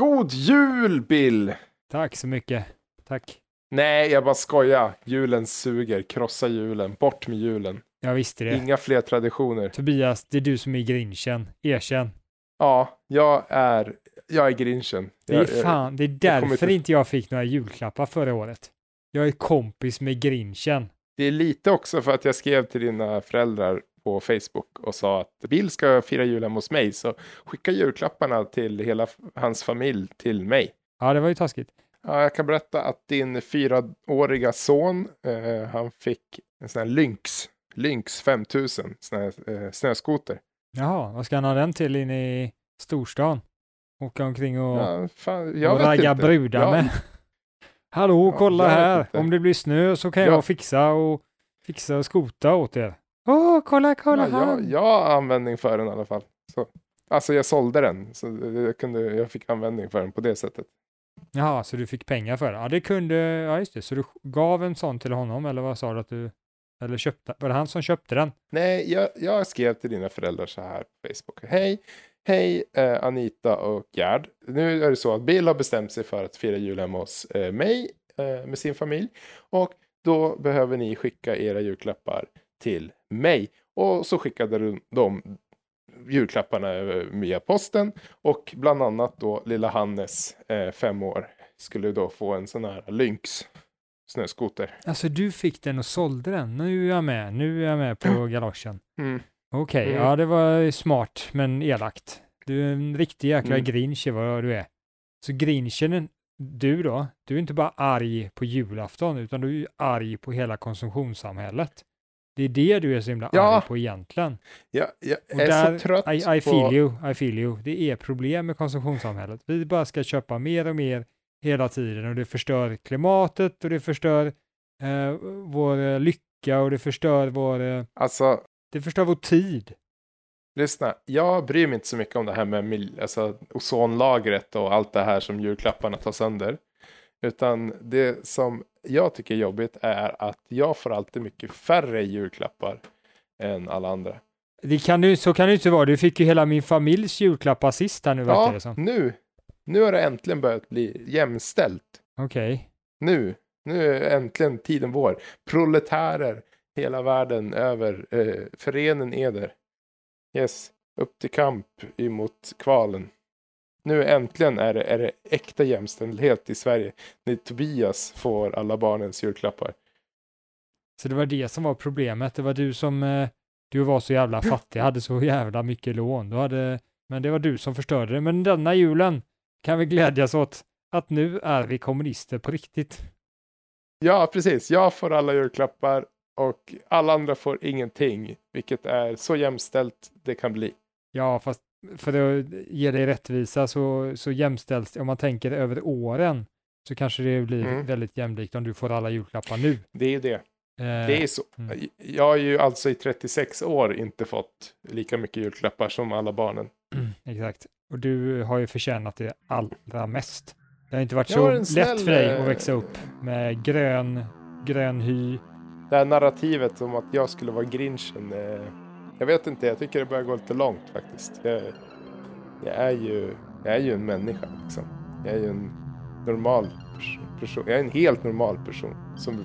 God jul Bill! Tack så mycket. Tack. Nej, jag bara skojar. Julen suger. Krossa julen. Bort med julen. Jag visste det. Inga fler traditioner. Tobias, det är du som är grinchen. Erkänn. Ja, jag är, jag är grinchen. Det Jag- är fan, det är därför inte- inte jag fick några julklappar förra året. Jag är kompis med grinchen. Det är lite också för att jag skrev till dina föräldrar på Facebook och sa att Bill ska fira jul hemma hos mig, så skicka julklapparna till hela hans familj till mig. Ja, det var ju taskigt. Ja, jag kan berätta att din fyraåriga son, eh, han fick en sån här Lynx, Lynx 5000, sån här eh, snöskoter. Jaha, vad ska han ha den till inne i storstan? Åka omkring och, Ja, fan, och ragga inte. brudar Ja, med. Hallå, Ja, kolla här. Om det blir snö så kan Ja. jag fixa och fixa och skota åt er. Åh, kolla, kolla Ja, här. jag, jag har användning för den i alla fall. Så. Alltså jag sålde den, så jag, kunde, jag fick användning för den på det sättet. Jaha, så du fick pengar för det? Ja, det kunde, ja just det, så du gav en sån till honom eller vad sa du att du, eller köpte, var det han som köpte den? Nej, jag, jag skrev till dina föräldrar så här på Facebook. Hej, hej eh, Anita och Gerd. Nu är det så att Bill har bestämt sig för att fira jul hemma hos eh, mig eh, med sin familj. Och då behöver ni skicka era julklappar till mig. Och så skickade de, julklapparna via posten. Och bland annat då lilla Hannes, eh, fem år, skulle då få en sån här Lynx snöskoter. Alltså du fick den och sålde den, nu är jag med, nu är jag med på galoschen. Mm. Okej, Mm. ja det var smart men elakt. Du är en riktig jäkla Mm. grinch vad du är. Så grinchen, du då, du är inte bara arg på julafton utan du är arg på hela konsumtionssamhället. Det är det du är så himla Ja. arg på egentligen. Jag, jag är där, så trött I, I på... feel you, I feel you. Det är problem med konsumtionssamhället. Vi bara ska köpa mer och mer hela tiden och det förstör klimatet och det förstör eh, vår eh, lycka och det förstör vår, eh, Alltså, det förstör vår tid. lyssna. Jag bryr mig inte så mycket om det här med alltså, ozonlagret och allt det här som julklapparna tar sönder. Utan det som jag tycker är jobbigt är att jag får alltid mycket färre julklappar än alla andra. Det kan du, så kan det inte vara. Du fick ju hela min familjs julklappar sist här nu Ja, det som. nu. Nu har det äntligen börjat bli jämställt. Okej. Nu. Nu är äntligen tiden vår. Proletärer hela världen över. Eh, förenen eder. Yes. Upp till kamp emot kvalen. Nu äntligen är det, är det äkta jämställdhet i Sverige. När Tobias får alla barnens julklappar. Så det var det som var problemet. Det var du som, eh, du var så jävla fattig, hade så jävla mycket lån. Du hade, men det var du som förstörde det. Men denna julen kan vi glädjas åt att nu är vi kommunister på riktigt. Ja, precis. Jag får alla julklappar och alla andra får ingenting. Vilket är så jämställt det kan bli. Ja, fast för att ge dig rättvisa så, så jämställs om man tänker över åren så kanske det blir Mm. väldigt jämlikt om du får alla julklappar nu. Det är ju det. Eh, Det är så. Mm. Jag har ju alltså i 36 år inte fått lika mycket julklappar som alla barnen. Exakt. Och du har ju förtjänat det allra mest. Det har inte varit så lätt snäll, för dig att eh, växa upp med grön, grön hy. Det här narrativet om att jag skulle vara grinchen. Eh, jag vet inte, jag tycker det börjar gå lite långt faktiskt. Jag, jag, är, ju, jag är ju en människa liksom. Jag är ju en normal person. Jag är en helt normal person som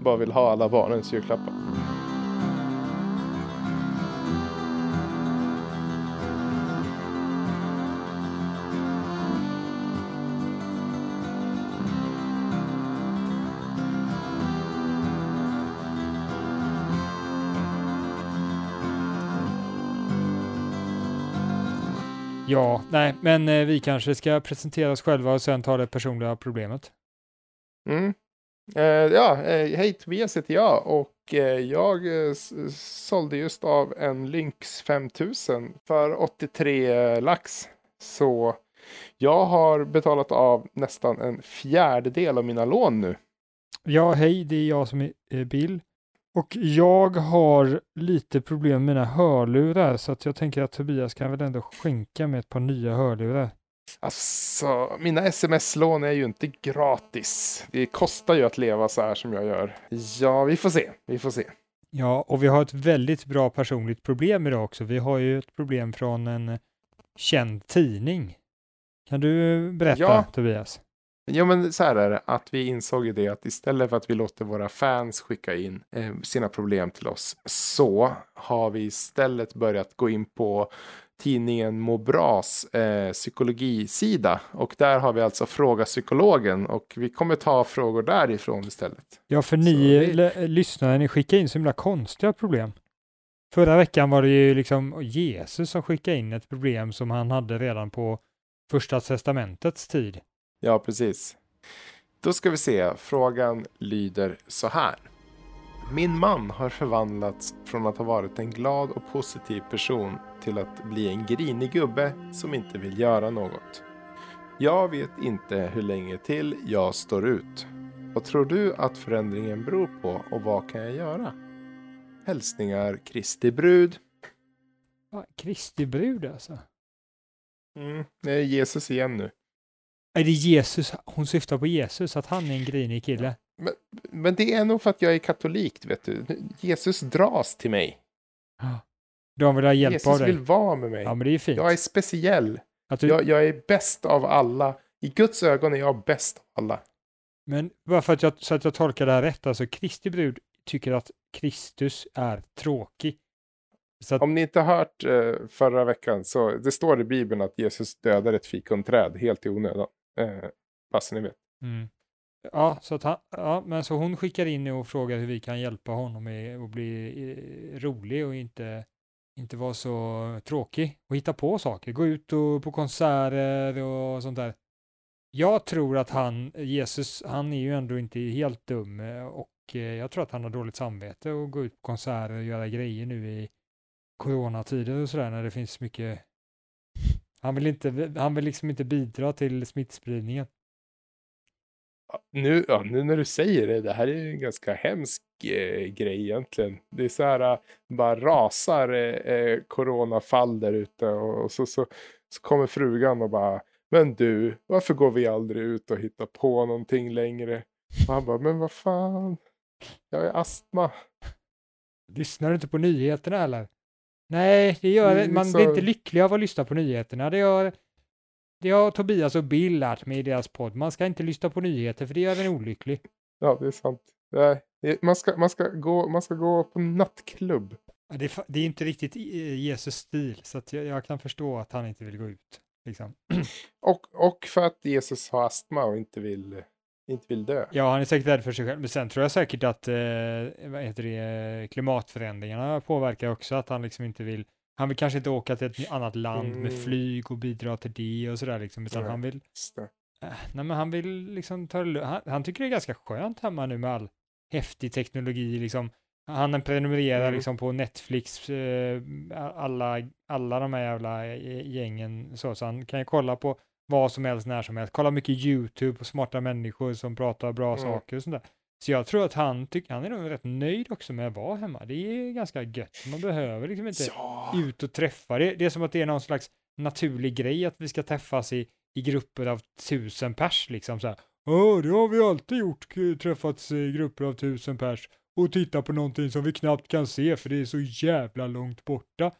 bara vill ha alla barnens julklappar. Ja, nej, men eh, vi kanske ska presentera oss själva och sen ta det personliga problemet. Mm. Eh, ja, eh, hej Tobias heter jag och eh, jag sålde just av en Lynx 5000 för 83 lax. Så jag har betalat av nästan en fjärdedel av mina lån nu. Ja, hej, det är jag som är Bill. Och jag har lite problem med mina hörlurar så att jag tänker att Tobias kan väl ändå skänka med ett par nya hörlurar. Alltså, mina sms-lån är ju inte gratis. Det kostar ju att leva så här som jag gör. Ja, vi får se. Vi får se. Ja, och vi har ett väldigt bra personligt problem idag också. Vi har ju ett problem från en känd tidning. Kan du berätta Ja. Tobias? Jo men så här är det, att vi insåg ju det att istället för att vi låter våra fans skicka in eh, sina problem till oss så har vi istället börjat gå in på tidningen Må Bras eh, psykologisida och där har vi alltså Fråga Psykologen och vi kommer ta frågor därifrån istället. Ja, för ni l- lyssnare, ni skickar in så himla konstiga problem. Förra veckan var det ju liksom Jesus som skickade in ett problem som han hade redan på första testamentets tid. Ja, precis. Då ska vi se. Frågan lyder så här. Min man har förvandlats från att ha varit en glad och positiv person till att bli en grinig gubbe som inte vill göra något. Jag vet inte hur länge till jag står ut. Vad tror du att förändringen beror på och vad kan jag göra? Hälsningar Kristi brud. Kristi brud alltså. Mm, det är Jesus igen nu. Är det Jesus? Hon syftar på Jesus, att han är en grinig kille. Men det är nog för att jag är katolik, vet du. Jesus dras till mig. De vill ha hjälp av Jesus dig. vill vara med mig. Ja, men det är fint. Jag är speciell. Du, Jag, jag är bäst av alla. I Guds ögon är jag bäst av alla. Men bara för att jag, så att jag tolkar det här rätt, alltså Kristi brud tycker att Kristus är tråkig. Att, Om ni inte har hört eh, förra veckan så det står i Bibeln att Jesus dödar ett fikonträd helt i onödan. Eh, bara ni vet. mm. Ja, så att han, ja, men så hon skickar in och frågar hur vi kan hjälpa honom med att bli eh, rolig och inte, inte vara så tråkig och hitta på saker. Gå ut och, på konserter och sånt där. Jag tror att han, Jesus, han är ju ändå inte helt dum eh, och eh, jag tror att han har dåligt samvete och gå ut på konserter och göra grejer nu i coronatider och sådär när det finns mycket. Han vill inte, han vill liksom inte bidra till smittspridningen. Nu, ja, nu när du säger det, det här är en ganska hemsk eh, grej egentligen. Det är så här, eh, bara rasar eh, eh, coronafall där ute och, och så, så, så kommer frugan och bara Men du, varför går vi aldrig ut och hittar på någonting längre? Och han bara, men vad fan, jag har astma. Lyssnar du inte på nyheterna eller? Nej, det gör Mm, man så- blir inte lycklig av att lyssna på nyheterna. Det gör, det har Tobias och Bill lärt mig i deras podd. Man ska inte lyssna på nyheter för det gör en olycklig. Ja, det är sant. Nej, man, ska, man, ska gå, man ska gå på nattklubb. Det är, det är inte riktigt Jesus stil, så jag, jag kan förstå att han inte vill gå ut. Liksom. Och, och för att Jesus har astma och inte vill, inte vill dö. Ja, han är säkert rädd för sig själv, men sen tror jag säkert att eh, vad heter det, klimatförändringarna påverkar också att han liksom inte vill han vill kanske inte åka till ett annat land med Mm. flyg och bidra till det och sådär liksom, utan Nej. han vill. Äh, Nej, men han vill liksom ta det han, han tycker det är ganska skönt hemma nu med all häftig teknologi liksom. Han prenumererar Mm. liksom på Netflix, eh, alla, alla de här jävla eh, gängen så, så han kan ju kolla på vad som helst när som helst. Kolla mycket YouTube på smarta människor som pratar bra Mm. saker och sånt där. Så jag tror att han, tycker han är nog rätt nöjd också med att vara hemma. Det är ganska gött. Man behöver liksom inte Ja, ut och träffa. Det, det är som att det är någon slags naturlig grej att vi ska träffas i, i grupper av tusen pers liksom så här. Ja, det har vi alltid gjort, k- träffats i grupper av tusen pers och titta på någonting som vi knappt kan se för det är så jävla långt borta.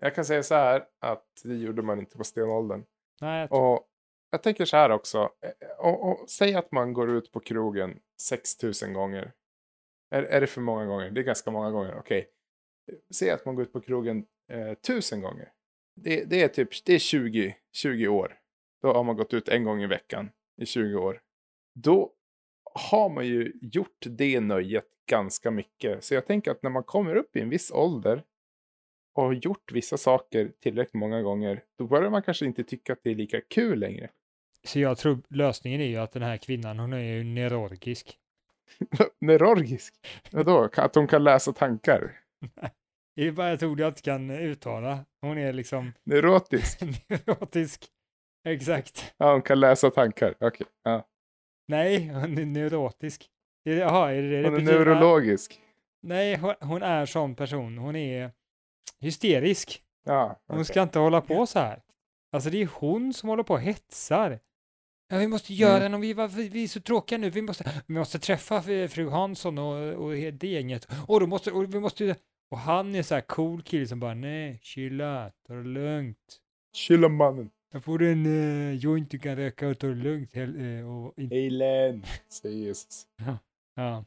jag kan säga så här att det gjorde man inte på stenåldern. Nej, Och jag tänker så här också. Eh, eh, och, och, säg att man går ut på krogen 6000 gånger. Är, är det för många gånger? Det är ganska många gånger. Okej. Säg att man går ut på krogen eh, 1000 gånger. Det, det är typ det är 20, 20 år. Då har man gått ut en gång i veckan i 20 år. Då har man ju gjort det nöjet ganska mycket. Så jag tänker att när man kommer upp i en viss ålder och har gjort vissa saker tillräckligt många gånger, då börjar man kanske inte tycka att det är lika kul längre så jag tror lösningen är ju att den här kvinnan, hon är ju neurologisk. Neurologisk? Vadå? Att hon kan läsa tankar? Det är bara ett ord jag inte kan uttala. Hon är liksom Neurotisk? neurotisk. Exakt. Ja, hon kan läsa tankar. Okej. Ja. Nej, hon är neurotisk. Jaha, är det det Hon är betyder? neurologisk. Nej, hon, hon är sån person. Hon är hysterisk. Ja, Hon okej. ska inte hålla på så här. Alltså det är hon som håller på och hetsar. Ja, vi måste göra Mm. den och vi, var- vi, vi är så tråkiga nu. Vi måste, vi måste träffa fru Hansson och, och det gänget. Och, då måste, och vi måste... Och han är så här cool kille som bara nej, chilla, ta det lugnt. Chilla mannen. Jag får en uh, joint du kan röka och ta det lugnt. hel- eh, Och in, Eilen, säger Jesus. ja.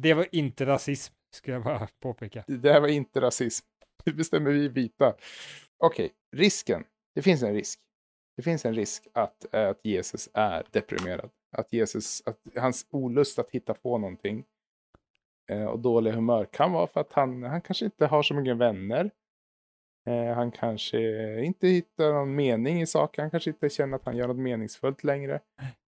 Det var inte rasism, ska jag bara påpeka. Det där var inte rasism. Det bestämmer vi vita. Okej, risken. Det finns en risk. Det finns en risk att, eh, att Jesus är deprimerad. Att Jesus, att hans olust att hitta på någonting eh, och dåliga humör kan vara för att han, han kanske inte har så mycket vänner. Eh, han kanske inte hittar någon mening i saker. Han kanske inte känner att han gör något meningsfullt längre.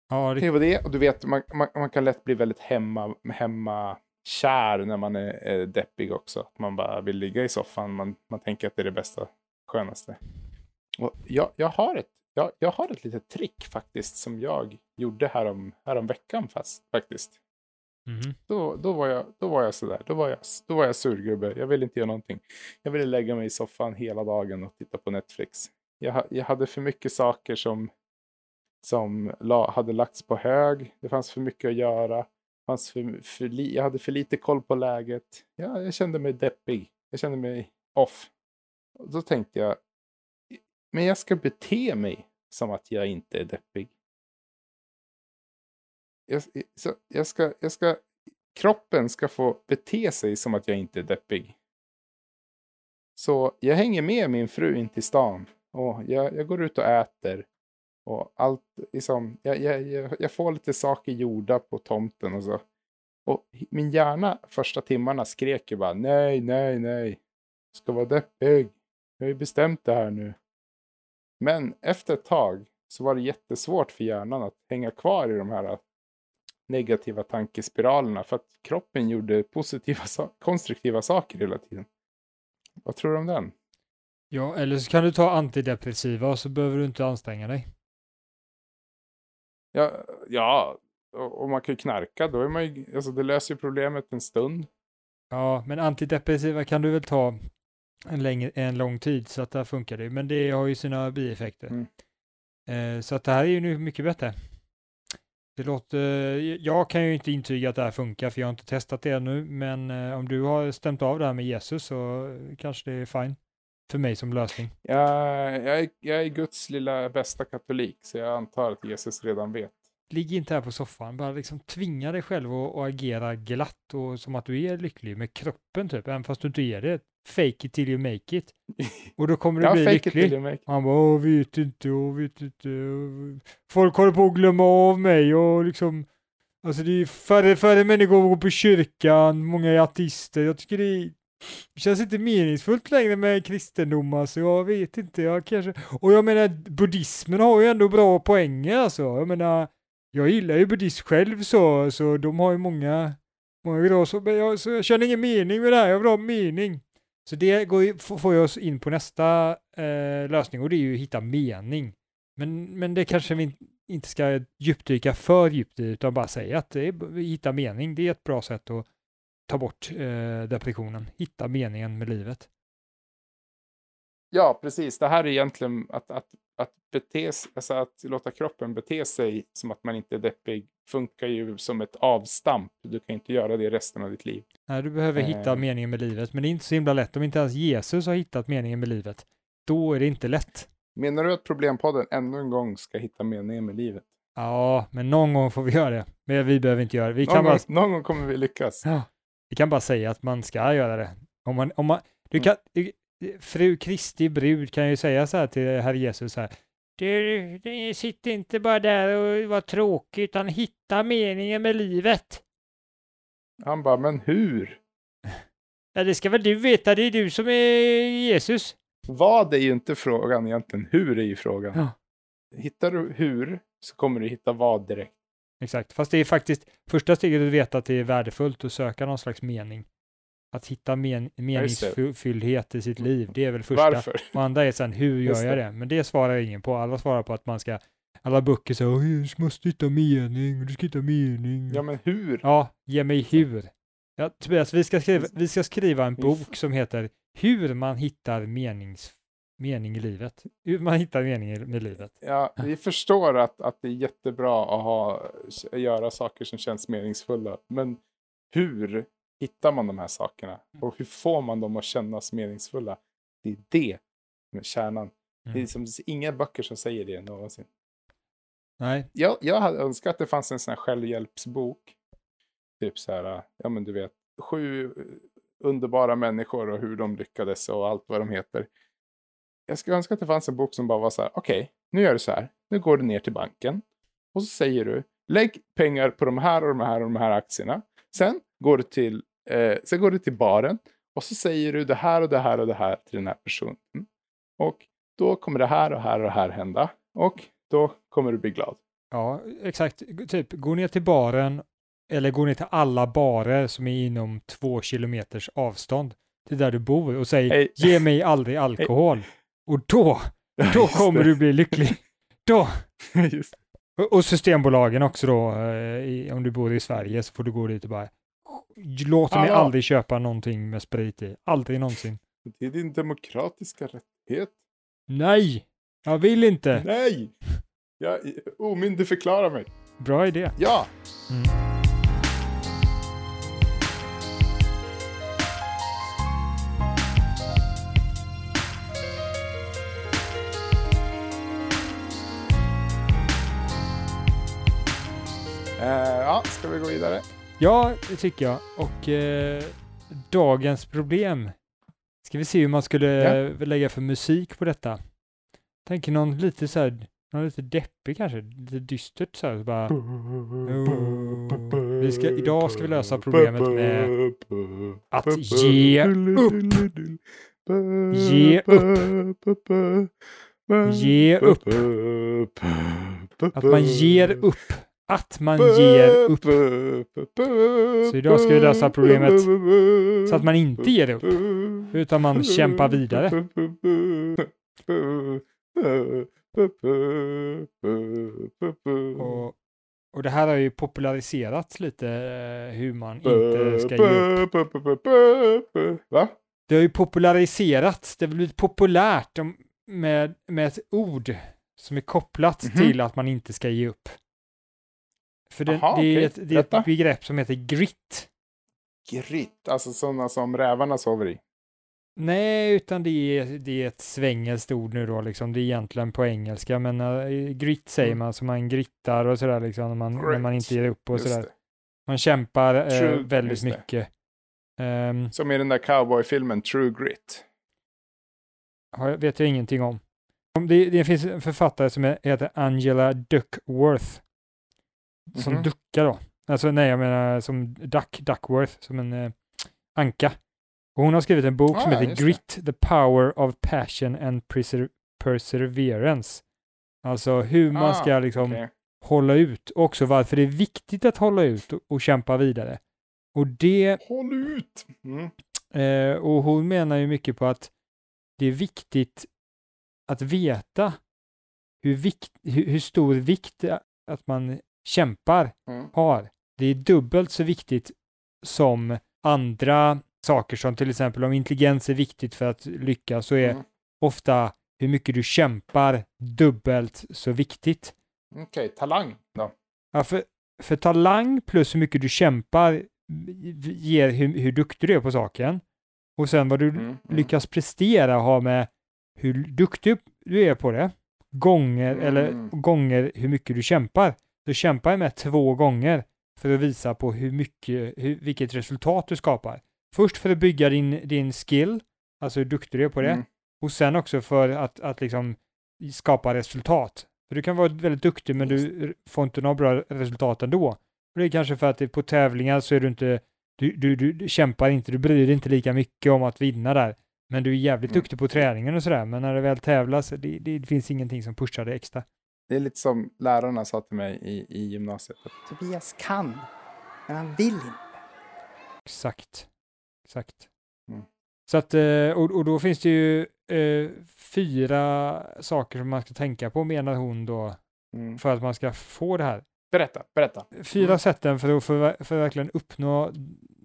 Ja, Det det, var det. Och du vet, man, man, man kan lätt bli väldigt hemma, hemma kär när man är, är deppig också. Att man bara vill ligga i soffan. Man, man tänker att det är det bästa, skönaste. Och jag, jag, har ett, jag, jag har ett litet trick faktiskt som jag gjorde härom, härom veckan fast, faktiskt. Mhm. Då, då, var jag, då var jag sådär. Då var jag, då var jag surgubbe. Jag ville inte göra någonting. Jag ville lägga mig i soffan hela dagen och titta på Netflix. Jag, jag hade för mycket saker som, som la, hade lagts på hög. Det fanns för mycket att göra. Fanns för, för li, jag hade för lite koll på läget. Ja, jag kände mig deppig. Jag kände mig off. Och då tänkte jag, men jag ska bete mig som att jag inte är deppig. Jag, eh, så jag, ska, jag ska, kroppen ska få bete sig som att jag inte är deppig. Så jag hänger med min fru in till stan och jag, jag går ut och äter. Och allt, liksom, jag, jag, jag, jag får lite saker gjorda på tomten och så. Och min hjärna första timmarna skrek ju bara nej, nej, nej. Jag ska vara deppig. Jag har ju bestämt det här nu. Men efter ett tag så var det jättesvårt för hjärnan att hänga kvar i de här negativa tankespiralerna för att kroppen gjorde positiva, konstruktiva saker hela tiden. Vad tror du om den? ja, eller så kan du ta antidepressiva och så behöver du inte anstränga dig. Ja, ja och man kan ju knarka, då är man ju, alltså det löser ju problemet en stund. Ja, men antidepressiva kan du väl ta en, längre, en lång tid så att där funkar det. Men det har ju sina bieffekter. Mm. Eh, så att det här är ju nu mycket bättre. Det låter, jag kan ju inte intyga att det här funkar för jag har inte testat det ännu. Men eh, om du har stämt av det här med Jesus så kanske det är fine för mig som lösning. Jag, jag, är, jag är Guds lilla bästa katolik, så jag antar att Jesus redan vet. Ligg inte här på soffan, bara liksom tvinga dig själv att, att agera glatt och som att du är lycklig med kroppen typ, även fast du inte är det. Fake it till you make it. Och då kommer du Ja, bli fake it lycklig. till you make it. Han bara, "Åh, vet inte, jag vet inte. Folk håller på att glömma av mig och liksom, alltså det är färre, färre människor går på kyrkan, många är ateister. Jag tycker det, är, det känns inte meningsfullt längre med kristendom alltså, jag vet inte, jag kanske, och jag menar buddhismen har ju ändå bra poänger alltså, jag menar, jag gillar ju buddhism själv så, så de har ju många, många bra, så, men jag, så jag känner ingen mening med det här, jag vill ha mening. Så det går får ju oss in på nästa eh, lösning och det är ju att hitta mening. Men, men det kanske vi inte ska djupdyka för djupt i utan bara säga att det är, hitta mening, det är ett bra sätt att ta bort eh, depressionen. Hitta meningen med livet. Ja, precis. Det här är egentligen att, att, att, bete, alltså att låta kroppen bete sig som att man inte är deppig funkar ju som ett avstamp. Du kan inte göra det resten av ditt liv. Nej, du behöver hitta Eh. meningen med livet, men det är inte så himla lätt. Om inte ens Jesus har hittat meningen med livet, då är det inte lätt. Menar du att Problempodden ännu en gång ska hitta meningen med livet? Ja, men någon gång får vi göra det. Men vi behöver inte göra det. Vi Någon kan bara gång, någon gång kommer vi lyckas. Ja, vi kan bara säga att man ska göra det. Om man, om man, du kan, fru Kristi brud kan ju säga så här till herr Jesus så här. Du, du sitt inte bara där och var tråkig utan hitta meningen med livet. Han bara, men hur? Ja, det ska väl du veta, det är du som är Jesus. Vad är ju inte frågan egentligen. Hur är ju frågan. Ja. Hittar du hur så kommer du hitta vad direkt. Exakt, fast det är faktiskt första steget att veta att det är värdefullt att söka någon slags mening. Att hitta men, meningsfylldhet i sitt liv, det är väl första. Varför? Och andra är sen, hur gör jag det. det? Men det svarar ingen på. Alla svarar på att man ska, alla böcker säger, "Oj, du måste hitta mening, du ska hitta mening. Ja, men hur? Ja, ge mig hur. Ja, Tobias, vi ska skriva, vi ska skriva en bok som heter Hur man hittar menings, mening i livet. Hur man hittar mening med livet. Ja, vi förstår att, att det är jättebra att ha, göra saker som känns meningsfulla. Men hur hittar man de här sakerna? Och hur får man dem att kännas meningsfulla? Det är det som är kärnan. Det är Mm. liksom inga böcker som säger det någonsin. Nej, Jag, jag hade önskat att det fanns en sån här självhjälpsbok. Typ så här, ja men du vet, sju eh, underbara människor och hur de lyckades och allt vad de heter. Jag skulle önska att det fanns en bok som bara var så här, okej, nu gör du så här, nu går du ner till banken och så säger du, lägg pengar på de här och de här och de här aktierna. Sen går du till, eh, sen går du till baren och så säger du det här och det här och det här till den här personen. Och då kommer det här och här och här hända. Och då kommer du bli glad. ja, exakt. Typ, gå ner till baren eller gå ner till alla barer som är inom två kilometers avstånd till där du bor och säg Hej. ge mig aldrig alkohol. Och då, då Just kommer det. du bli lycklig. Då. Och- Systembolagen också då, eh, om du bor i Sverige så får du gå dit och bara låt mig aldrig köpa någonting med sprit i. Aldrig någonsin. det. Det är din demokratiska rättighet. Nej, jag vill inte. Nej! Jag omyndigförklarar mig. Bra idé. Ja! Mm. Eh, ja, ska vi gå vidare? Ja, det tycker jag. Och eh, dagens problem. Ska vi se hur man skulle Ja. lägga för musik på detta. Tänker någon lite så här, någon lite deppig kanske, lite dystert så här. Så bara, Vi ska- idag ska vi lösa problemet med att ge upp. Ge upp. Ge upp. Att man ger upp. Att man ger upp. Så idag ska vi lösa problemet så att man inte ger upp. Utan man kämpar vidare. Och, och det här har ju populariserats lite eh, hur man inte ska ge upp. Va? Det har ju populariserats, det har blivit populärt med, med ett ord som är kopplat Mhm. till att man inte ska ge upp. För det, Aha, det, är ett, det är ett begrepp som heter grit. Gritt, alltså sådana som rävarna sover i. Nej, utan det är, det är ett svengelskt ord nu då, liksom. det är egentligen på engelska, men uh, grit säger Mm. man, så man grittar och sådär, liksom, när, man, när man Grit. inte ger upp och Just sådär. det. Man kämpar True, väldigt just mycket. Ehm, Som i den där cowboyfilmen True Grit. har, vet jag ingenting om. Det, det finns en författare som heter Angela Duckworth. Som Mhm. ducka då. Alltså nej, jag menar som Duck, Duckworth, som en eh, anka. Och hon har skrivit en bok som Ah, heter just det. Grit, the power of passion and perser- perseverance. Alltså hur man Ah, ska liksom okej. hålla ut. Och också varför det är viktigt att hålla ut och, och kämpa vidare. Och det Håll ut! Mm. Eh, och hon menar ju mycket på att det är viktigt att veta hur, vikt, hur, hur stor vikt det- att man kämpar Mm. har. Det är dubbelt så viktigt som andra saker som till exempel om intelligens är viktigt för att lyckas så är Mm. ofta hur mycket du kämpar dubbelt så viktigt. Okej, talang då? Ja, för, för talang plus hur mycket du kämpar ger hur, hur duktig du är på saken. Och sen vad du Mm, mm. lyckas prestera har med hur duktig du är på det, gånger, Mm. eller gånger hur mycket du kämpar. Du kämpar med två gånger för att visa på hur mycket, hur, vilket resultat du skapar. Först för att bygga din, din skill, alltså hur duktig du är på det, Mm. och sen också för att, att liksom skapa resultat. För du kan vara väldigt duktig men du får inte några bra resultat ändå. Och det är kanske för att på tävlingar så är du inte, du, du, du, du kämpar inte, du bryr dig inte lika mycket om att vinna där. Men du är jävligt Mm. duktig på träningen och sådär. Men när det väl tävlas, det, det finns ingenting som pushar dig extra. Det är lite som lärarna sa till mig i, i gymnasiet. Tobias kan, men han vill inte. Exakt. Exakt. Mm. Så att, eh, och, och då finns det ju eh, fyra saker som man ska tänka på menar hon då Mm. för att man ska få det här. Berätta, berätta. Fyra Mm. sätten för att för, för att verkligen uppnå,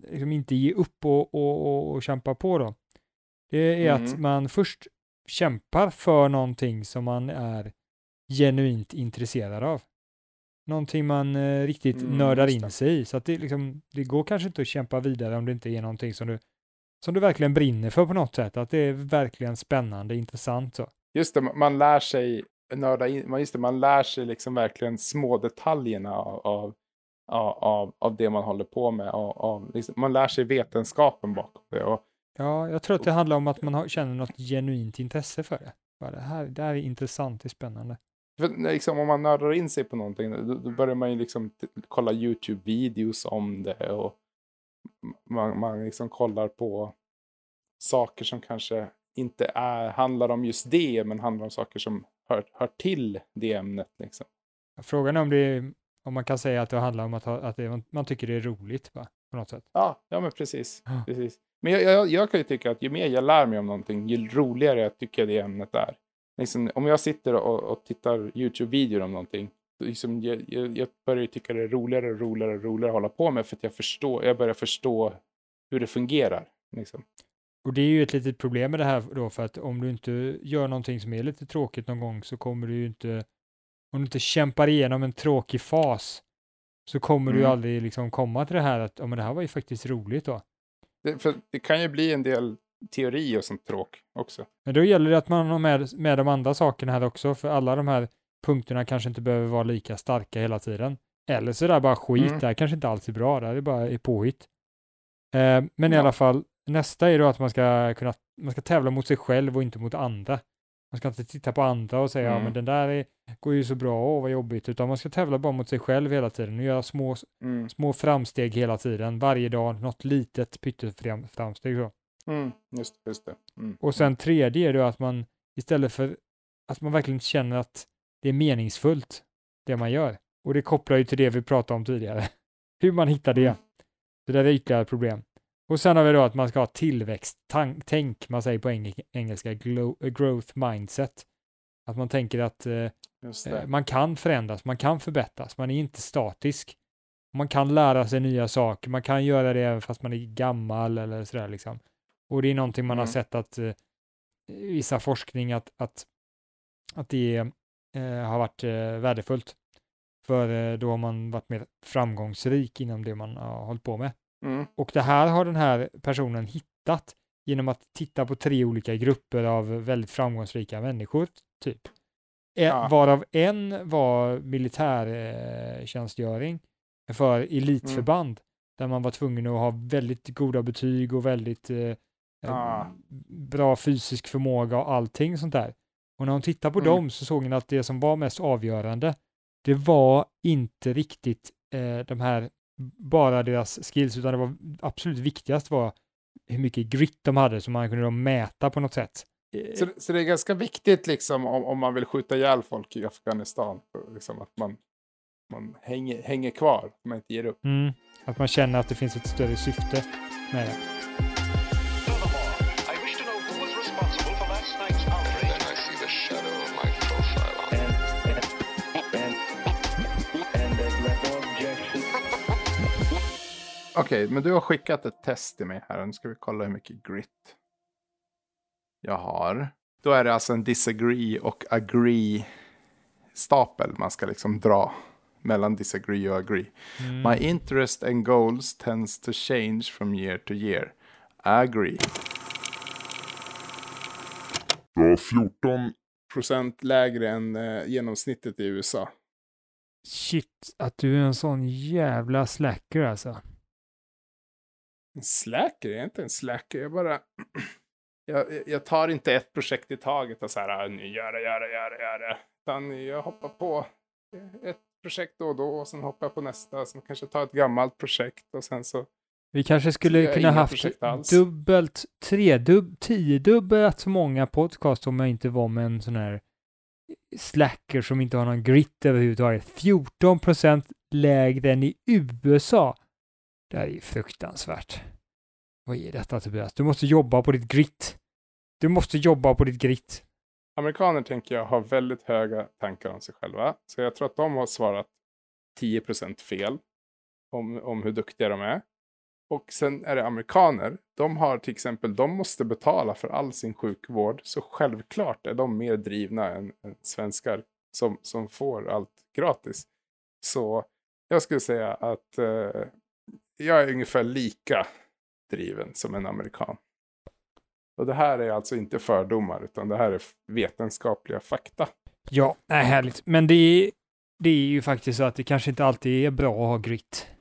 liksom inte ge upp och, och, och, och kämpa på då. Det är att Mm. man först kämpar för någonting som man är genuint intresserad av. Någonting man eh, riktigt Mm, nördar in sig i. Så att det, liksom, det går kanske inte att kämpa vidare om det inte är någonting som du, som du verkligen brinner för på något sätt. Att det är verkligen spännande, intressant så. just det, man lär sig nörda in, just det, man lär sig liksom verkligen små detaljerna av, av, av, av, av det man håller på med. Av, av, liksom, man lär sig vetenskapen bakom det. Och, Ja, jag tror att det handlar om att man har, känner något genuint intresse för det. Bara det, här, det här är intressant, det är spännande. Liksom, om man nördar in sig på någonting, då, då börjar man ju liksom kolla YouTube-videos om det. Och man, man liksom kollar på saker som kanske inte är, handlar om just det, men handlar om saker som hör, hör till det ämnet. Liksom. Frågan är om, det är, om man kan säga att det handlar om att, ha, att det, man tycker det är roligt va? på något sätt. Ja, ja men precis. Ja. precis. Men jag, jag, jag kan ju tycka att ju mer jag lär mig om någonting, ju roligare jag tycker det ämnet är. Liksom, om jag sitter och, och tittar YouTube-videor om någonting, liksom, jag, jag, jag börjar tycka det är roligare och roligare och roligare att hålla på med för att jag, förstår, jag börjar förstå hur det fungerar. Liksom. Och det är ju ett litet problem med det här då, för att om du inte gör någonting som är lite tråkigt någon gång så kommer du ju inte, om du inte kämpar igenom en tråkig fas, så kommer du Mm. aldrig liksom komma till det här att, ja men det här var ju faktiskt roligt då. Det, för det kan ju bli en del teori och sånt tråk också. Men då gäller det att man har med, med de andra sakerna här också, för alla de här punkterna kanske inte behöver vara lika starka hela tiden. Eller så är det bara skit, Mm. det här kanske inte alls är bra, det här är bara är påhitt. Eh, men i Ja. alla fall, nästa är då att man ska kunna, man ska tävla mot sig själv och inte mot andra. Man ska inte titta på andra och säga, ja Mm. men den där är, går ju så bra, åh vad jobbigt, utan man ska tävla bara mot sig själv hela tiden och göra små, Mm. små framsteg hela tiden, varje dag, något litet pytteframsteg så. Mm. Just, just det. Mm. Och sen tredje är då att man istället för att man verkligen känner att det är meningsfullt, det man gör. Och det kopplar ju till det vi pratade om tidigare. Hur man hittar det. Mm. Det är ytterligare ett problem. Och sen har vi då att man ska ha tillväxt-tänk, man säger på eng- engelska eh, growth mindset. Att man tänker att eh, eh, man kan förändras, man kan förbättras, man är inte statisk. Man kan lära sig nya saker, man kan göra det även fast man är gammal eller sådär liksom. Och det är någonting man har Mm. sett att eh, vissa forskning att, att, att det eh, har varit eh, värdefullt. För eh, då har man varit mer framgångsrik inom det man har hållit på med. Mm. Och det här har den här personen hittat genom att titta på tre olika grupper av väldigt framgångsrika människor, typ. Eh, Ja. Varav en var militärtjänstgöring eh, för elitförband, där man var tvungen att ha väldigt goda betyg och väldigt eh, Ja. bra fysisk förmåga och allting sånt där. Och när hon tittade på Mm. dem så såg hon att det som var mest avgörande, det var inte riktigt eh, de här, bara deras skills, utan det var absolut viktigast var hur mycket grit de hade, som man kunde då mäta på något sätt. Så, så det är ganska viktigt liksom om, om man vill skjuta ihjäl folk i Afghanistan. Liksom att man, man hänger, hänger kvar, att man inte ger upp. Mm, att man känner att det finns ett större syfte med det. Okej, men du har skickat ett test till mig här. Nu ska vi kolla hur mycket grit jag har. Då är det alltså en disagree och agree stapel man ska liksom dra mellan disagree och agree. Mm. My interest and goals tends to change from year to year. Agree. Du har 14 Procent lägre än eh, genomsnittet i USA. Shit, att du är en sån jävla slacker alltså. En slacker? Jag är inte en slacker. Jag bara... jag, jag tar inte ett projekt i taget och så här, "Ah, nu gör det, gör det, gör det, gör det. Utan jag hoppar på ett projekt då och då och sen hoppar jag på nästa. Sen kanske jag tar ett gammalt projekt och sen så... Vi kanske skulle kunna haft dubbelt, tredubb, tiodubbelt så många podcast om jag inte var med en sån här slacker som inte har någon grit överhuvudtaget. 14 procent lägre än i USA. Det här är ju fruktansvärt. Vad är detta Tobias? Du måste jobba på ditt grit. Du måste jobba på ditt grit. Amerikaner tänker jag har väldigt höga tankar om sig själva. Så jag tror att de har svarat 10% fel om, om hur duktiga de är. Och sen är det amerikaner. De har till exempel, de måste betala för all sin sjukvård. Så självklart är de mer drivna än, än svenskar som, som får allt gratis. Så jag skulle säga att eh, jag är ungefär lika driven som en amerikan. Och det här är alltså inte fördomar, utan det här är vetenskapliga fakta. Ja, nej, härligt. Men det är, det är ju faktiskt så att det kanske inte alltid är bra att ha grit.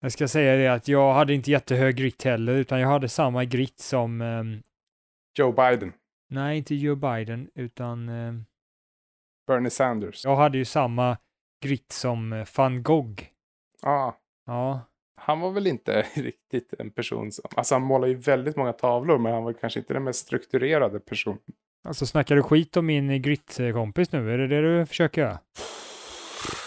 Jag ska säga det att jag hade inte jättehög grit heller, utan jag hade samma grit som, ehm, Joe Biden, nej, inte Joe Biden, utan ehm, Bernie Sanders. jag hade ju samma grit som eh, van Gogh. Ja, Ja, han var väl inte riktigt en person som... Alltså han målar ju väldigt många tavlor, men han var kanske inte den mest strukturerade personen. alltså snackar du skit om min grit-kompis nu? Är det det du försöker göra?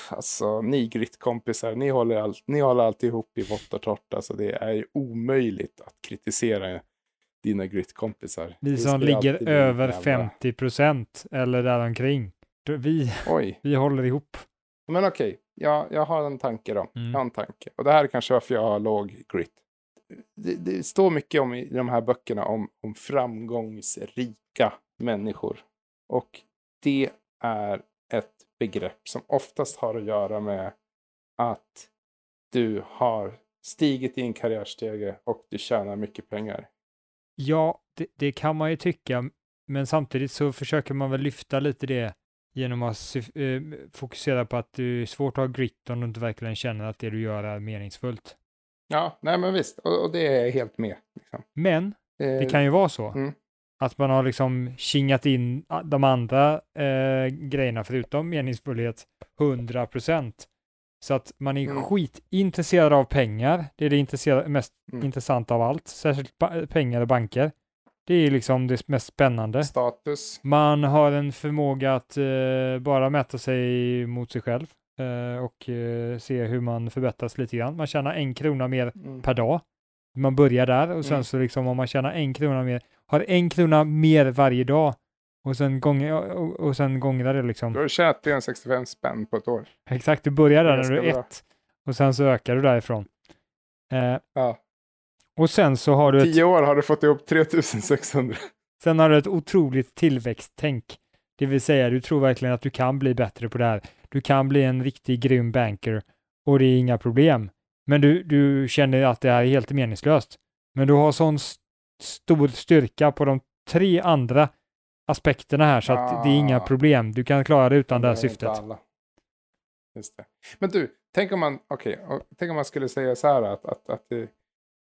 Alltså, ni grittkompisar, ni håller, all, ni håller alltid ihop i vått och torrt. Alltså, det är ju omöjligt att kritisera dina grittkompisar. Vi som ligger över jävla- 50 procent eller däromkring. Vi, Oj, vi håller ihop. Men okej. Ja, jag har en tanke då. Mm. Jag har en tanke. Och det här är kanske varför jag har låg grit. Det, det står mycket om i de här böckerna om, om framgångsrika människor. Och det är ett begrepp som oftast har att göra med att du har stigit i en karriärstege och du tjänar mycket pengar. Ja, det, det kan man ju tycka, men samtidigt så försöker man väl lyfta lite det genom att eh, fokusera på att det är svårt att ha grit om du inte verkligen känner att det du gör är meningsfullt. Ja, nej men visst. Och, och det är helt med. Liksom. Men det Eh, kan ju vara så mm. att man har liksom kingat in de andra eh, grejerna förutom meningsfullhet 100 procent. Så att man är Mm. skitintresserad av pengar. Det är det mest Mm. intressanta av allt, särskilt pengar och banker. Det är liksom det mest spännande. Status. Man har en förmåga att eh, bara mäta sig mot sig själv eh, och eh, se hur man förbättras lite grann. Man tjänar en krona mer Mm. per dag. Man börjar där och sen Mm. så liksom om man tjänar en krona mer, har en krona mer varje dag och sen gånger, och, och sen gångrar det Du liksom. har tjänat 365 spänn på ett år. Exakt, du börjar där när du är bra. ett och sen så ökar du därifrån. Eh, Ja. Och sen så har du ett Tio år har du fått ihop 3600. Sen har du ett otroligt tillväxttänk. Det vill säga, du tror verkligen att du kan bli bättre på det här. Du kan bli en riktig grym banker och det är inga problem. Men du, du känner att det här är helt meningslöst. Men du har sån st- stor styrka på de tre andra aspekterna här så att det är inga Ah. problem. Du kan klara det utan det här syftet. Men du, tänk om man, och tänk om man skulle säga så här att, att, att det,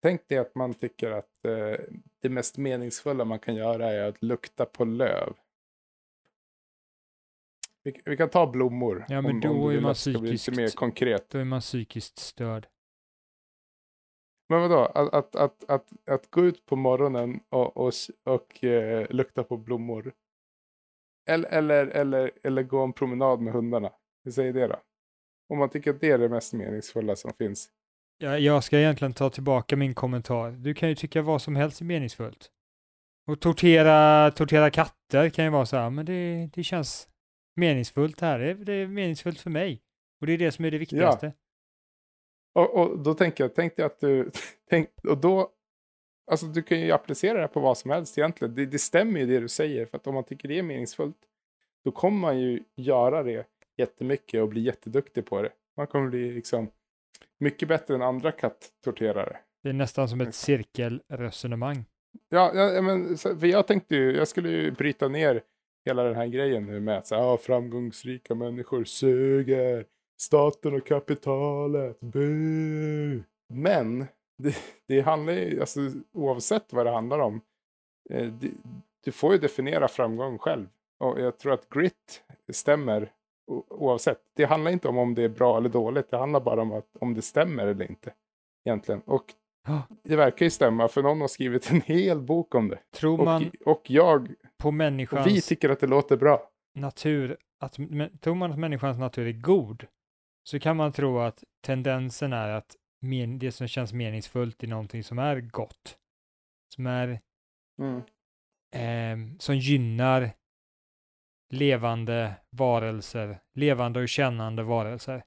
tänk dig att man tycker att eh, det mest meningsfulla man kan göra är att lukta på löv. Vi, vi kan ta blommor. Ja, men om, då om är man psykiskt- mer konkret. Då är man psykiskt störd. Men vadå, att, att, att, att, att gå ut på morgonen och, och, och eh, lukta på blommor. Eller, eller, eller, eller gå en promenad med hundarna. Vi säger det då. Om man tycker att det är det mest meningsfulla som finns. Ja, jag ska egentligen ta tillbaka min kommentar. Du kan ju tycka vad som helst är meningsfullt. Och tortera, tortera katter kan ju vara så här, men det, det känns meningsfullt det här. Det, det är meningsfullt för mig. Och det är det som är det viktigaste. Och, och då tänker jag, tänk dig att du, tänk, och då, alltså du kan ju applicera det här på vad som helst egentligen. Det, det stämmer ju det du säger, för att om man tycker det är meningsfullt, då kommer man ju göra det jättemycket och bli jätteduktig på det. Man kommer bli liksom mycket bättre än andra katttorterare. Det är nästan som ett cirkelresonemang. Ja, ja men för jag tänkte ju, jag skulle ju bryta ner hela den här grejen nu med att så, ah, framgångsrika människor suger, staten och kapitalet, bu. Men det, det handlar ju, alltså oavsett vad det handlar om, eh, det, du får ju definiera framgång själv. Och jag tror att grit stämmer oavsett. Det handlar inte om om det är bra eller dåligt, det handlar bara om att, om det stämmer eller inte. Egentligen. Och det verkar ju stämma, för någon har skrivit en hel bok om det. Tror man Och, och jag, på och människans vi tycker att det låter bra. natur, att, tror man att människans natur är god, så kan man tro att tendensen är att men, det som känns meningsfullt är någonting som är gott. Som är Mm. eh, som gynnar levande varelser, levande och kännande varelser.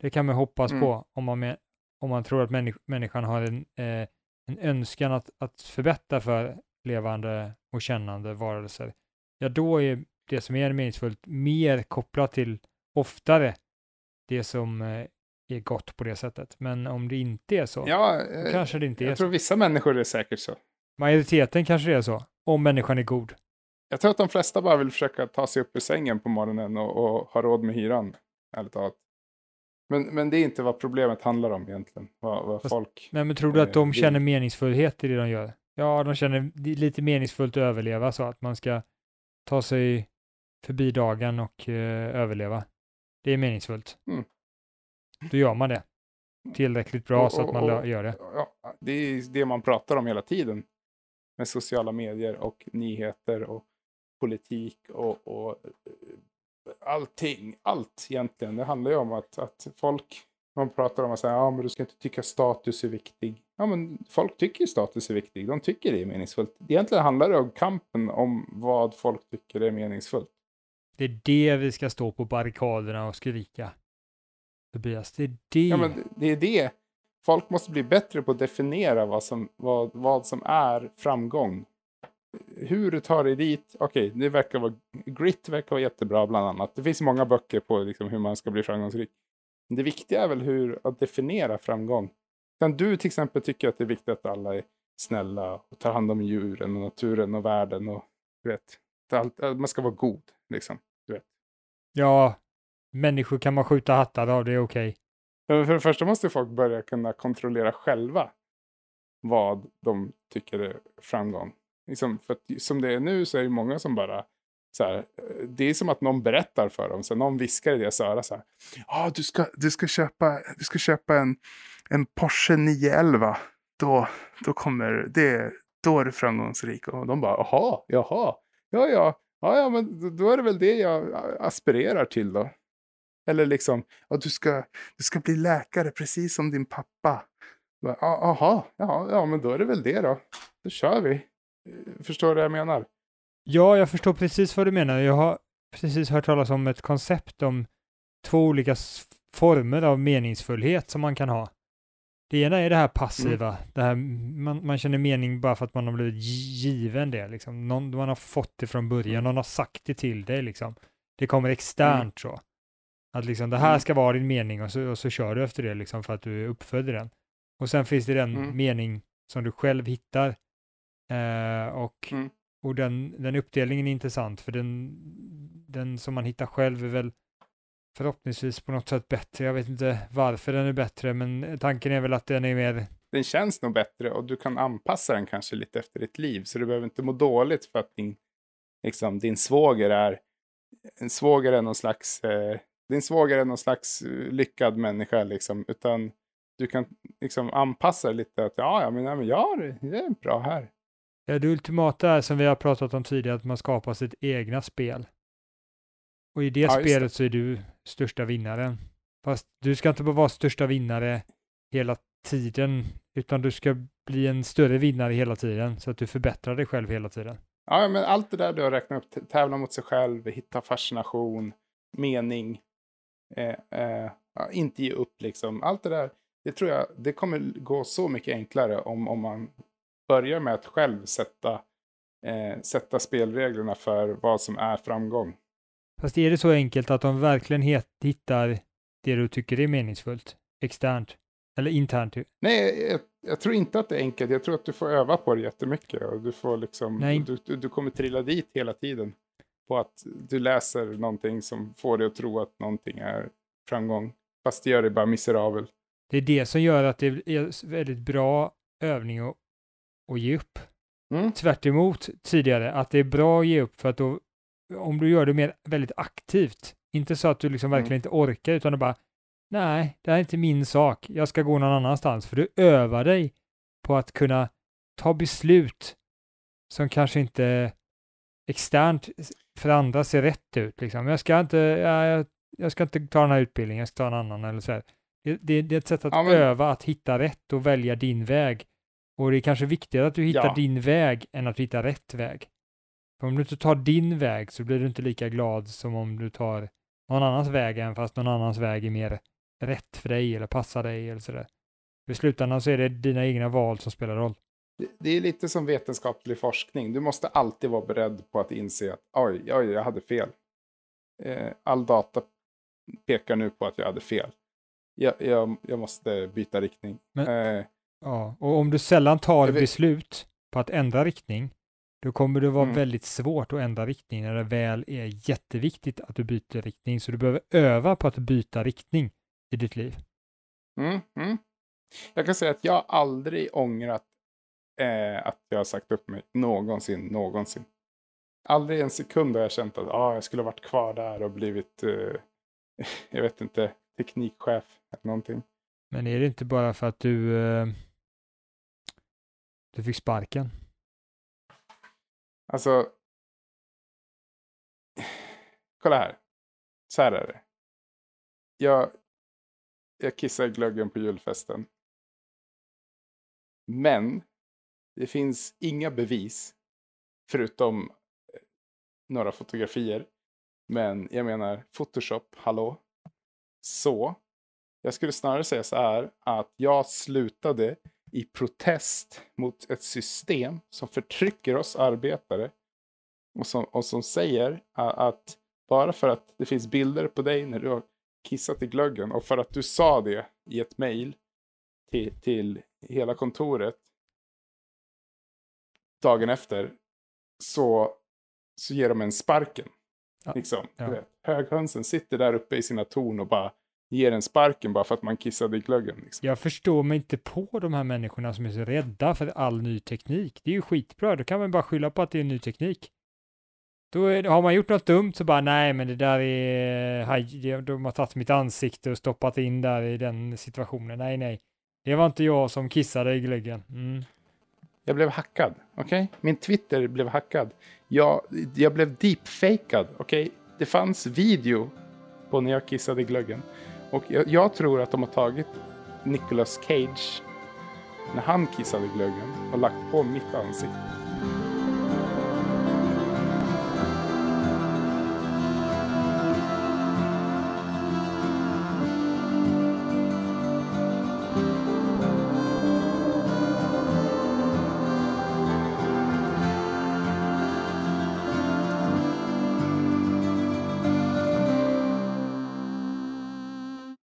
Det kan man hoppas Mm. på om man, om man tror att människ människan har en, eh, en önskan att, att förbättra för levande och kännande varelser. Ja, då är det som är meningsfullt mer kopplat till oftare det som eh, är gott på det sättet. Men om det inte är så, Ja, eh, kanske det inte är jag så. tror vissa människor är säkert så. Majoriteten kanske det är så, om människan är god. Jag tror att de flesta bara vill försöka ta sig upp ur sängen på morgonen och, och ha råd med hyran. Ärligt talat. Men, men det är inte vad problemet handlar om egentligen. Vad, vad Fast- folk... Men, men tror du att Eh, de det- känner meningsfullhet i det de gör? Ja, de känner det är lite meningsfullt att överleva så att man ska ta sig förbi dagen och eh, överleva. Det är meningsfullt. Mm. Då gör man det. Tillräckligt bra Och- så att man och- gör det. Ja, det är det man pratar om hela tiden. Med sociala medier och nyheter och politik och, och eh, allting. Allt egentligen. Det handlar ju om att, att folk, man pratar om att säga, ja men du ska inte tycka status är viktig. Ja men folk tycker status är viktig. De tycker det är meningsfullt. Egentligen handlar det om kampen om vad folk tycker är meningsfullt. Det är det vi ska stå på barrikaderna och skrika. Tobias, det är det. Ja, men det är det. Folk måste bli bättre på att definiera vad som, vad, vad som är framgång. Hur du tar dig dit, okej, det verkar vara, grit verkar vara jättebra bland annat. Det finns många böcker på liksom, hur man ska bli framgångsrik. Men det viktiga är väl hur att definiera framgång. Kan du till exempel tycka att det är viktigt att alla är snälla och tar hand om djuren och naturen och världen och du vet, allt, man ska vara god liksom. Ja, människor kan man skjuta hattar av, det är okej. Men För det första måste folk börja kunna kontrollera själva vad de tycker är framgång. Liksom, för att, som det är nu så är det många som bara så här, eh, det är som att någon berättar för dem, så någon viskar i deras öra så här. Ja, du, ska, du ska köpa, du ska köpa en, en Porsche 911. Då, då kommer det, då är du framgångsrik. Och de bara, jaha, jaha, ja, ja, ja, ja, men då- är det väl det jag aspirerar till då. Eller liksom, ja, du, ska, du ska bli läkare precis som din pappa. Jaha, ja, ja, men då är det väl det då. Då kör vi. Eh, Förstår du vad jag menar? Ja, jag förstår precis vad du menar. Jag har precis hört talas om ett koncept om två olika former av meningsfullhet som man kan ha. Det ena är det här passiva, det här man, man känner mening bara för att man har blivit gi- given det. Liksom. Någon, man har fått det från början, någon har sagt det till dig. Liksom. Det kommer externt så. Att liksom, det här Mm. ska vara din mening och så, och så kör du efter det liksom, för att du är uppfödd i den. Och sen finns det den Mm. mening som du själv hittar. Eh, och Mm. och den, den uppdelningen är intressant för den, den som man hittar själv är väl förhoppningsvis på något sätt bättre. Jag vet inte varför den är bättre, men tanken är väl att den är mer, Den känns nog bättre och du kan anpassa den kanske lite efter ditt liv. Så du behöver inte må dåligt för att din, liksom, din svåger är en svåger är någon slags, eh, din svåger är någon slags eh, lyckad människa liksom. Utan du kan liksom anpassa lite att ja, ja, men, ja, men ja, det det är bra här. Ja, det ultimata är som vi har pratat om tidigare, att man skapar sitt egna spel. Och i det Ja, spelet det. så är du största vinnaren. Fast du ska inte bara vara största vinnare hela tiden, utan du ska bli en större vinnare hela tiden, så att du förbättrar dig själv hela tiden. Ja, men allt det där du har räknat upp, tävla mot sig själv, hitta fascination, mening, eh, eh, inte ge upp liksom. Allt det där, det tror jag, det kommer gå så mycket enklare om, om man börjar med att själv sätta, eh, sätta spelreglerna för vad som är framgång. Fast är det så enkelt att de verkligen hittar det du tycker är meningsfullt? Externt? Eller internt? Nej, jag, jag tror inte att det är enkelt. Jag tror att du får öva på det jättemycket. Och du, får liksom, Nej. du, du, du kommer trilla dit hela tiden. På att du läser någonting som får dig att tro att någonting är framgång. Fast det gör dig bara miserabel. Det är det som gör att det är väldigt bra övning att, att ge upp. Mm. Tvärt tidigare, att det är bra att ge upp för att då, om du gör det mer väldigt aktivt, inte så att du liksom Mm. verkligen inte orkar, utan du bara, nej, det här är inte min sak, jag ska gå någon annanstans, för du övar dig på att kunna ta beslut som kanske inte externt för andra ser rätt ut. Liksom. Jag, ska inte, ja, jag, jag ska inte ta den här utbildningen, jag ska ta en annan. Eller så här. Det, det, det är ett sätt att Ja, men- öva att hitta rätt och välja din väg. Och det är kanske viktigare att du hittar Ja. din väg än att hitta rätt väg. För om du inte tar din väg så blir du inte lika glad som om du tar någon annans väg, även fast någon annans väg är mer rätt för dig eller passar dig eller sådär. I slutändan så är det dina egna val som spelar roll. Det, det är lite som vetenskaplig forskning. Du måste alltid vara beredd på att inse att oj, oj, jag hade fel. Eh, all data pekar nu på att jag hade fel. Jag, jag, jag måste byta riktning. Men- Eh, Ja, och om du sällan tar beslut på att ändra riktning, då kommer det vara Mm. väldigt svårt att ändra riktning när det väl är jätteviktigt att du byter riktning. Så du behöver öva på att byta riktning i ditt liv. Mm, mm. Jag kan säga att jag aldrig ångrat eh, att jag har sagt upp mig någonsin, någonsin. Aldrig en sekund har jag känt att ah, jag skulle ha varit kvar där och blivit, eh, jag vet inte, teknikchef eller någonting. Men är det inte bara för att du, eh, du fick sparken? Alltså, kolla här. Så här är det. Jag, jag kissar glöggen på julfesten. Men det finns inga bevis, förutom eh, några fotografier. Men jag menar, Photoshop, hallå? Så, jag skulle snarare säga så här att jag slutade i protest mot ett system som förtrycker oss arbetare och som, och som säger att bara för att det finns bilder på dig när du har kissat i glöggen och för att du sa det i ett mejl till, till hela kontoret dagen efter så, så ger de en sparken. Ja, Liksom, ja. Höghönsen sitter där uppe i sina torn och bara ger en sparken bara för att man kissade i glöggen. Liksom. Jag förstår mig inte på de här människorna som är så rädda för all ny teknik. Det är ju skitbra, då kan man bara skylla på att det är ny teknik. Då är, har man gjort något dumt så bara nej, men det där är, de har tagit mitt ansikte och stoppat in där i den situationen. Nej, nej. Det var inte jag som kissade i glöggen. Mm. Jag blev hackad, okej? Min Twitter blev hackad. Jag, jag blev deepfakad, okej? Det fanns video på när jag kissade i glöggen. Och jag, jag tror att de har tagit Nicolas Cage när han kissade glöggen och lagt på mitt ansikte.